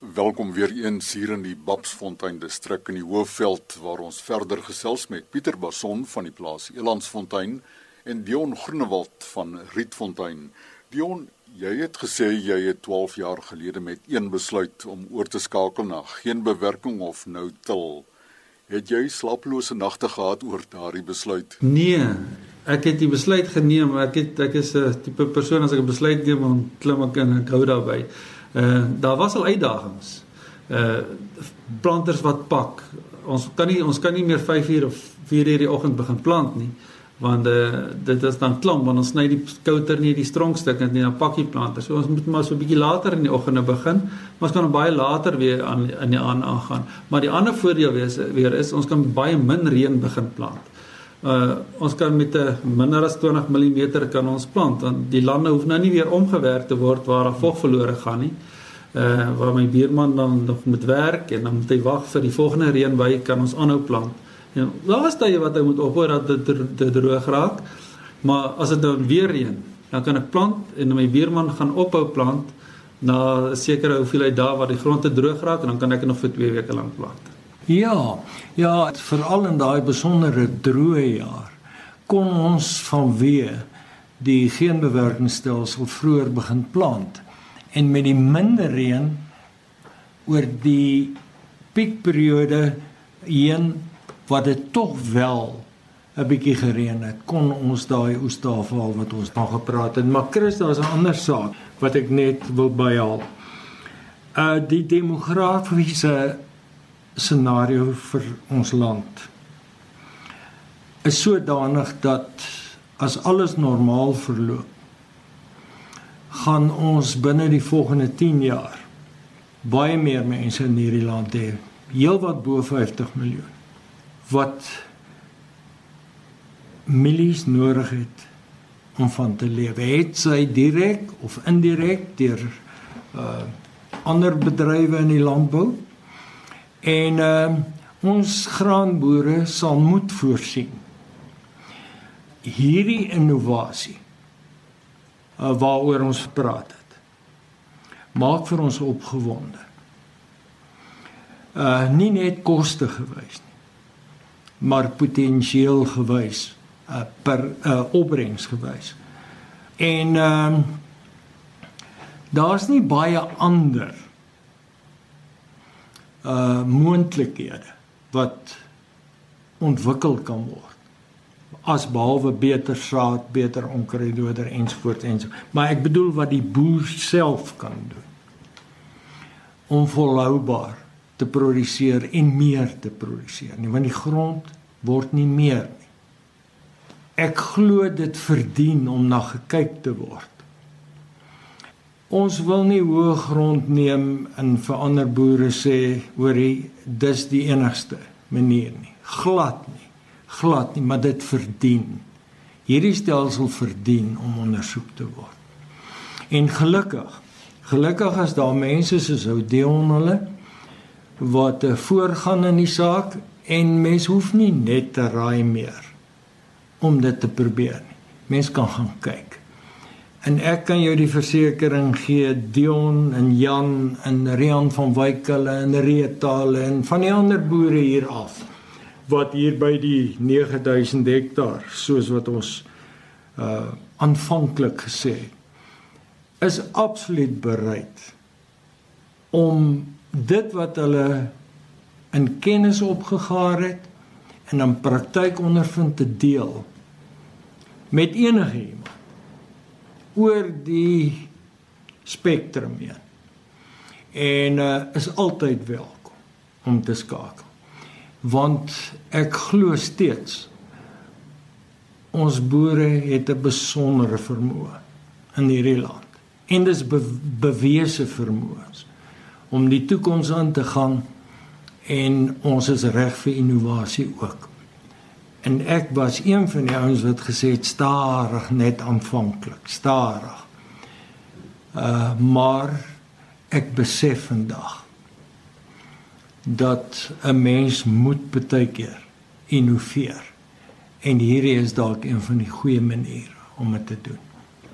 Welkom weer eens hier in die Babsfontein distrik in die Hoëveld waar ons verder gesels met Pieter Bason van die plaas Elandsfontein en Dion Groenewald van Rietfontein. Dion, jy het gesê jy het 12 jaar gelede met een besluit om oor te skakel na geen bewerking of nou til. Het jy slapelose nagte gehad oor daardie besluit? Nee, ek het die besluit geneem, ek het ek is 'n tipe persoon as ek 'n besluit neem, dan klim ek in en ek hou daarby. Uh daar was al uitdagings. Uh planters wat pak. Ons kan nie ons kan nie meer 5 uur of 4 uur die oggend begin plant nie want uh dit is dan klam want ons sny die kouter nie die stronkstukke nie dan pak jy planters. So ons moet maar so 'n bietjie later in die oggende begin. Maar ons kan baie later weer aan in die aan aangaan. Maar die ander voordeel wees weer is ons kan baie min reën begin plant. Uh ons kan met 'n minder as 20 mm kan ons plant want die lande hoef nou nie weer omgewerk te word waar daar vog verlore gaan nie. Uh waar my buurman dan nog moet werk en dan moet hy wag vir die volgende reënwy kan ons aanhou plant. En daar was tye wat hy moet ophou dat dit droog raak. Maar as dit dan weer reën, dan kan ek plant en my buurman gaan ophou plant na 'n sekere hoeveelheid dae wat die grond te droog raak en dan kan ek nog vir 2 weke lank plant. Ja, ja, veral in daai besondere droë jaar kon ons vanweë die geenbewerkingsstelsel vroeër begin plant en met die minder reën oor die piekperiode heen wat dit tog wel 'n bietjie gereën het, kon ons daai oestafel wat ons van gepraat het. Maar Chris, daar's 'n ander saak wat ek net wil byhaal. Uh die demografiese scenario vir ons land is sodanig dat as alles normaal verloop gaan ons binne die volgende 10 jaar baie meer mense in hierdie land hê heelwat bo 50 miljoen wat milies nodig het om van te lewe het sy direk of indirek deur uh ander bedrywe in die landbou En ehm uh, ons graanboere sal moet voorsien. Hierdie innovasie uh, waaroor ons gepraat het. Maak vir ons opgewonde. Uh nie net koste gewys nie, maar potensieel gewys uh per uh opbrengs gewys. En ehm uh, daar's nie baie ander uh moontlikhede wat ontwikkel kan word as behalwe beter saad, beter onkruiddoder ensvoorts ens. Maar ek bedoel wat die boer self kan doen om volhoubaar te produseer en meer te produseer. Nie want die grond word nie meer nie. Ek glo dit verdien om na gekyk te word. Ons wil nie hoë grond neem en vir ander boere sê hoorie dis die enigste manier nie. Glad nie. Glad nie, maar dit verdien. Hierdie stelsel verdien om ondersoek te word. En gelukkig, gelukkig as daar mense soos Odeon hulle wat voorgaan in die saak en mens hoef nie net te raai meer om dit te probeer nie. Mens kan gaan kyk. En ek kan jou die versekering gee Dion en Jan en Rian van Wykulle en Reetale en van die ander boere hier af wat hier by die 9000 hektaar soos wat ons uh aanvanklik gesê is absoluut bereid om dit wat hulle in kennis opgegaar het en in praktyk ondervind te deel met enige iemand oor die spektrum heen. En uh, is altyd welkom om te skakel. Want ek glo steeds ons boere het 'n besondere vermoë in hierdie land. En dis be bewese vermoëns om die toekoms aan te gaan en ons is reg vir innovasie ook. En ek was een van die ouens wat gesê het stadig net aanvanklik, stadig. Uh maar ek besef vandag dat 'n mens moet baie keer innoveer. En hierdie is dalk een van die goeie maniere om dit te doen.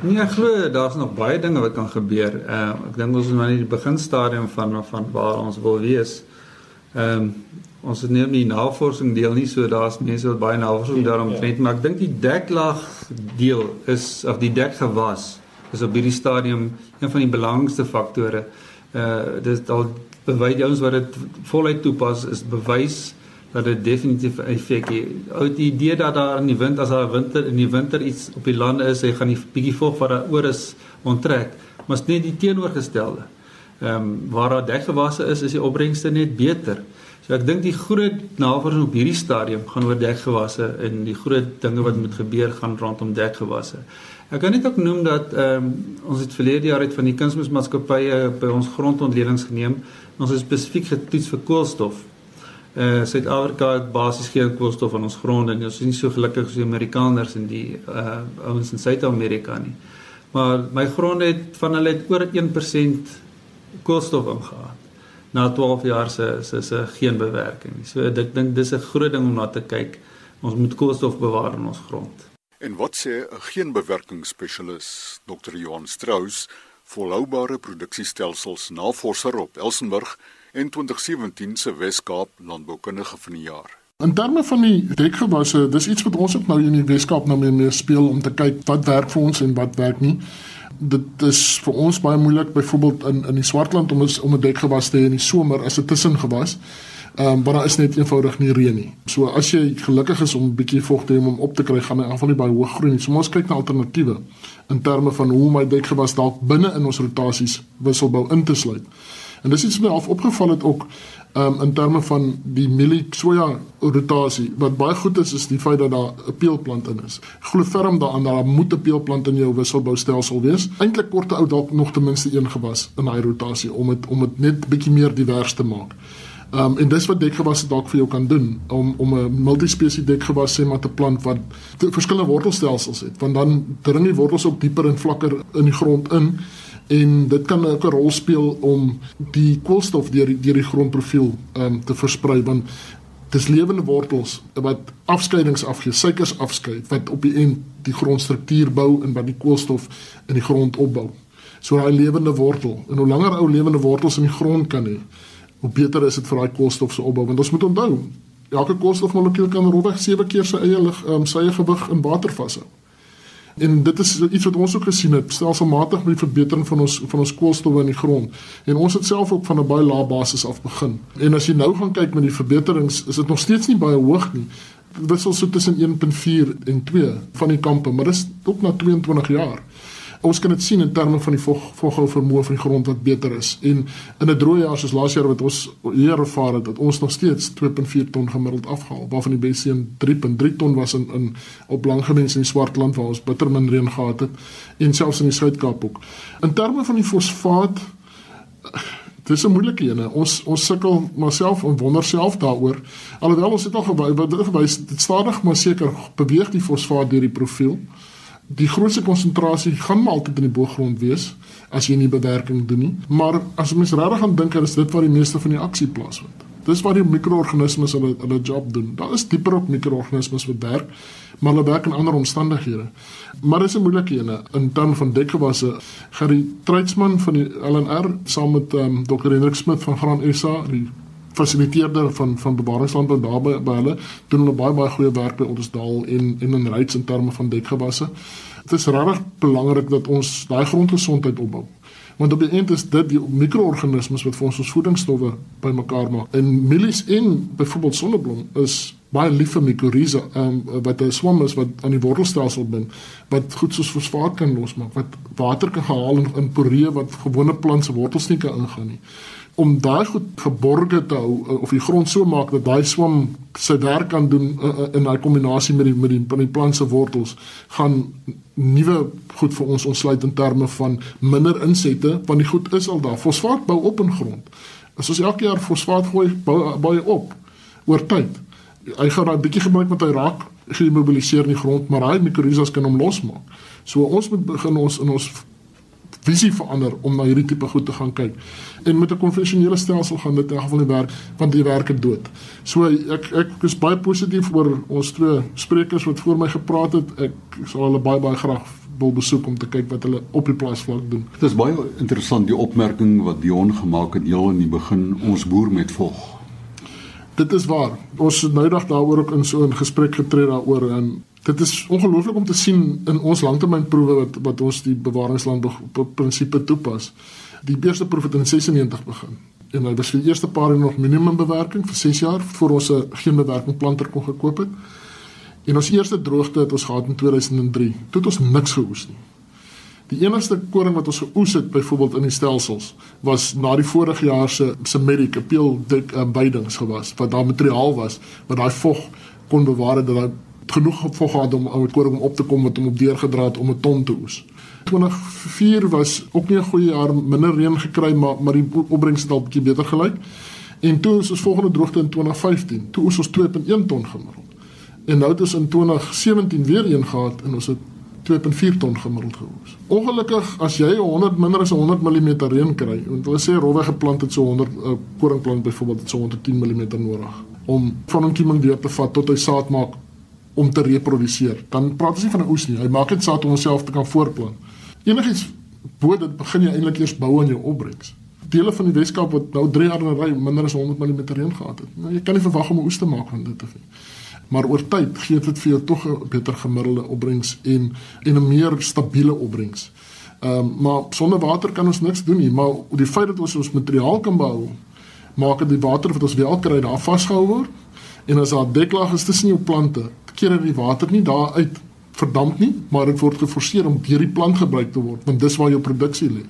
Nee, ek glo daar's nog baie dinge wat kan gebeur. Uh ek dink ons is maar in die beginstadium van van waar ons wil wees. Ehm um, ons het nie die navorsing deel nie, so daar's mense wat baie navorsing daarom trend, ja. maar ek dink die deklaag deel is of die dekgewas is op hierdie stadium een van die belangrikste faktore. Uh dis al bewys ons wat dit voluit toepas is bewys dat dit definitief effek het. Ou die idee dat daar in die wind as daar winter in die winter iets op die lande is, hy gaan die bietjie vog wat daar oor is onttrek, maar is net die teenoorgestelde. Ehm um, waar daar dekgewasse is, is die opbrengste net beter. So ek dink die groot navorsing op hierdie stadium gaan oor dekgewasse en die groot dinge wat moet gebeur gaan rondom dekgewasse. Ek kan net ook noem dat ehm um, ons het verlede jaar uit van die kunsmismaatskappye by ons grondontledings geneem. Ons het spesifiek getoets vir koolstof uh Suid-Afrika het basies geen koolstof aan ons gronde en ons is nie so gelukkig as die Amerikaners en die uh ouens in Suid-Amerika nie. Maar my gronde het van hulle het oor 1% koolstof ingehaal. Na 12 jaar se se se geen bewerking nie. So ek dink dis 'n groot ding om na te kyk. Ons moet koolstof bewaar in ons grond. En wat sê 'n geen bewerking spesialis Dr. Johan Strauss, volhoubare produksiestelsels navorser op Elsenburg en 2017 se Wes-Kaap Landboukundige van die jaar. In terme van die dekgewasse, dis iets wat ons ook nou in die Wes-Kaap nou mee, mee speel om te kyk wat werk vir ons en wat werk nie. Dit is vir ons baie moeilik byvoorbeeld in in die Swartland om ons om 'n dekgewas te hê in die somer as 'n tussengewas. Ehm um, maar daar is net eenvoudig nie reën nie. So as jy gelukkig is om 'n bietjie vog te hê om op te kry, gaan hy aanval nie baie hoog groei nie. So ons kyk na alternatiewe in terme van hoe my dekgewas dalk binne in ons rotasies wisselbou in te sluit. En dis iets wat my half opgeval het ook um, in terme van die mielie soja rotasie. Wat baie goed is is die feit dat daar 'n peelplant in is. Glo ferm daaraan dat daar moet 'n peelplant in jou wisselboustelsel wees. Eintlik korte ou dalk nog ten minste een gewas in daai rotasie om dit om dit net bietjie meer divers te maak. Ehm um, en dis wat dekgewasse dalk vir jou kan doen om om 'n multispesie dekgewas sê maar te plant wat verskillende wortelstelsels het want dan dring die wortels ook dieper en vlakker in die grond in en dit kan ook 'n rol speel om die koolstof deur deur die grondprofiel um, te versprei want dis lewende wortels wat afskeidings afgee, suikers afskei wat op die end die grondstruktuur bou en wat die koolstof in die grond opbou. So daai lewende wortel en hoe langer ou lewende wortels in die grond kan hê, hoe beter is dit vir daai koolstof se opbou want ons moet onthou elke koolstofmolekuul kan rondweg 7 keer sy eie lig um, sy eie gewig in water vashou. En dit is iets wat ons ook gesien het, stelselmatig met die verbetering van ons van ons koolstof in die grond. En ons het self ook van 'n baie lae basis af begin. En as jy nou gaan kyk met die verbeterings, is dit nog steeds nie baie hoog nie. Wissel so tussen 1.4 en 2 van die kampe, maar dis ook na 22 jaar ons kan dit sien in terme van die vog voghou vermoë van die grond wat beter is. En in 'n droë jaar soos laas jaar wat ons hier ervaar het dat ons nog steeds 2.4 ton gemiddeld afhaal, waarvan die beste een 3.3 ton was in in op langgemens in die Swartland waar ons bitter min reën gehad het en selfs in die Suid-Kaap ook. In terme van die fosfaat Dis 'n moeilike een. Ons ons sukkel maar self en wonder self daaroor. Alhoewel ons het al gewys dit stadig maar seker beweeg die fosfaat deur die profiel die grootste konsentrasie gaan maar altyd in die boergrond wees as jy nie bewerking doen nie. Maar as mens regtig gaan dink, is dit waar die meeste van die aksie plaasvind. Dis waar die mikroorganismes hulle hulle job doen. Daar is dieper op mikroorganismes wat werk, maar hulle werk in ander omstandighede. Maar dis 'n moeilike ene in terme van dekgewasse. Gary Treitsman van die LNR saam met um, Dr. Hendrik Smit van Graan SA, die fasiliteerder van van bewaringslandbou daar by, by hulle doen hulle baie baie goeie werk by Ottosdal en en in Ryds in terme van dekgewasse. Dit is regtig belangrik dat ons daai grondgesondheid opbou. Want op die einde is dit die mikroorganismes wat vir ons ons voedingsstowwe bymekaar maak. En mielies en byvoorbeeld sonneblom is baie lief vir mikoriza, um, wat 'n swam is wat aan die wortelstelsel bin, wat goed soos fosfaat kan losmaak, wat water kan haal in, in poree wat gewone plant se wortels nie kan ingaan nie om daai goed geborge te hou eh, of die grond so maak dat daai swam sy werk kan doen uh, in daai kombinasie met die met die, die plant se wortels gaan nuwe goed vir ons ontsluit in terme van minder insette want die goed is al daar. Fosfaat bou op in grond. As ons elke jaar fosfaat gooi bou baie op oor tyd. Hy gaan daai bietjie gebruik met hy raak gemobiliseer in die grond maar hy mikrorizas kan hom losmaak. So ons moet begin ons in ons visie verander om na hierdie tipe goed te gaan kyk. En met 'n konvensionele stelsel gaan dit in geval nie werk want die werk het dood. So ek ek is baie positief oor ons twee sprekers wat voor my gepraat het. Ek sal hulle baie baie graag wil besoek om te kyk wat hulle op die plaasvlak doen. Dit is baie interessant die opmerking wat Dion gemaak het heel in die begin ons boer met vog. Dit is waar. Ons het nou dag daaroor ook in so 'n gesprek getree daaroor en dit is ongelooflik om te sien in ons langtermynproewe wat wat ons die bewaringslandbou prinsipe toepas. Die eerste proef het in 96 begin en hy was vir die eerste paar jaar nog minimum bewerking vir 6 jaar voor ons 'n geen bewerking planter kon gekoop het. En ons eerste droogte het ons gehad in 2003. Toe het ons niks geoes nie. Die enigste koring wat ons geoes het byvoorbeeld in die stelsels was na die vorige jaar se se medic appeal dik uh, beidings gewas wat daar materiaal was wat daai vog kon bewaar dat hy genoeg vog gehad om ou koring op te kom met hom op deurgedra het om 'n ton te oes. 2004 was ook nie 'n goeie jaar, minder reën gekry, maar maar die opbrengs het al bietjie beter gelyk. En toe is ons volgende droogte in 2015, toe oes ons 2.1 ton gemiddeld. En nou het ons in 2017 weer een gehad en ons het 2.4 ton gemiddeld geoes. Ongelukkig as jy 100 minder as 100 mm reën kry, want hulle sê rowwe geplant het so 100 uh, koringplant byvoorbeeld het so 110 mm nodig om van 'n kieming deur te vat tot hy saad maak om te reproduseer. Dan praat ons nie van 'n oes nie. Hy maak dit saad om homself te kan voortplant enigiets bo dit begin jy eintlik eers bou aan jou opbrengs. Dele van die Weskaap wat nou 3 jaar in 'n ry minder as 100 mm reën gehad het. Nou jy kan nie verwag om 'n oes te maak van dit af nie. Maar oor tyd gee dit vir jou tog 'n beter gemiddelde opbrengs en en 'n meer stabiele opbrengs. Ehm um, maar sonder water kan ons niks doen nie, maar die feit dat ons ons materiaal kan bou maak dit die water wat ons wel kry daar vasgehou word en as daar deklaag is tussen jou plante, keer dit die water nie daar uit verdamp nie, maar dit word geforseer om deur die plant gebruik te word, want dis waar jou produksie lê.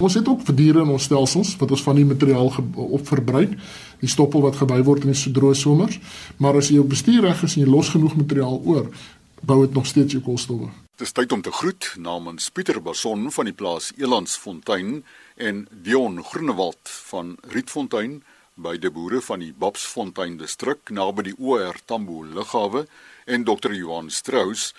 Ons het ook vir diere in ons stelsels wat ons van die materiaal op verbruik, die stoppel wat gebou word in die droë somers, maar as jy jou bestuur reg is en jy los genoeg materiaal oor, bou dit nog steeds jou koolstowwe. Dis tyd om te groet namens Pieter Bason van die plaas Elandsfontein en Dion Groenewald van Rietfontein by die boere van die Babsfontein distrik naby die OR Tambo lughawe en Dr. Johan Strauss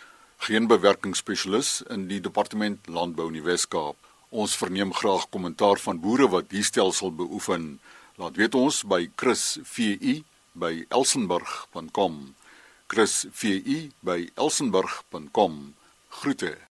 geen bewerkingsspesialis in die departement landbou in die Wes-Kaap. Ons verneem graag kommentaar van boere wat die stelsel beoefen. Laat weet ons by Chris VU by elsenburg.com. Chris VU by elsenburg.com. Groete.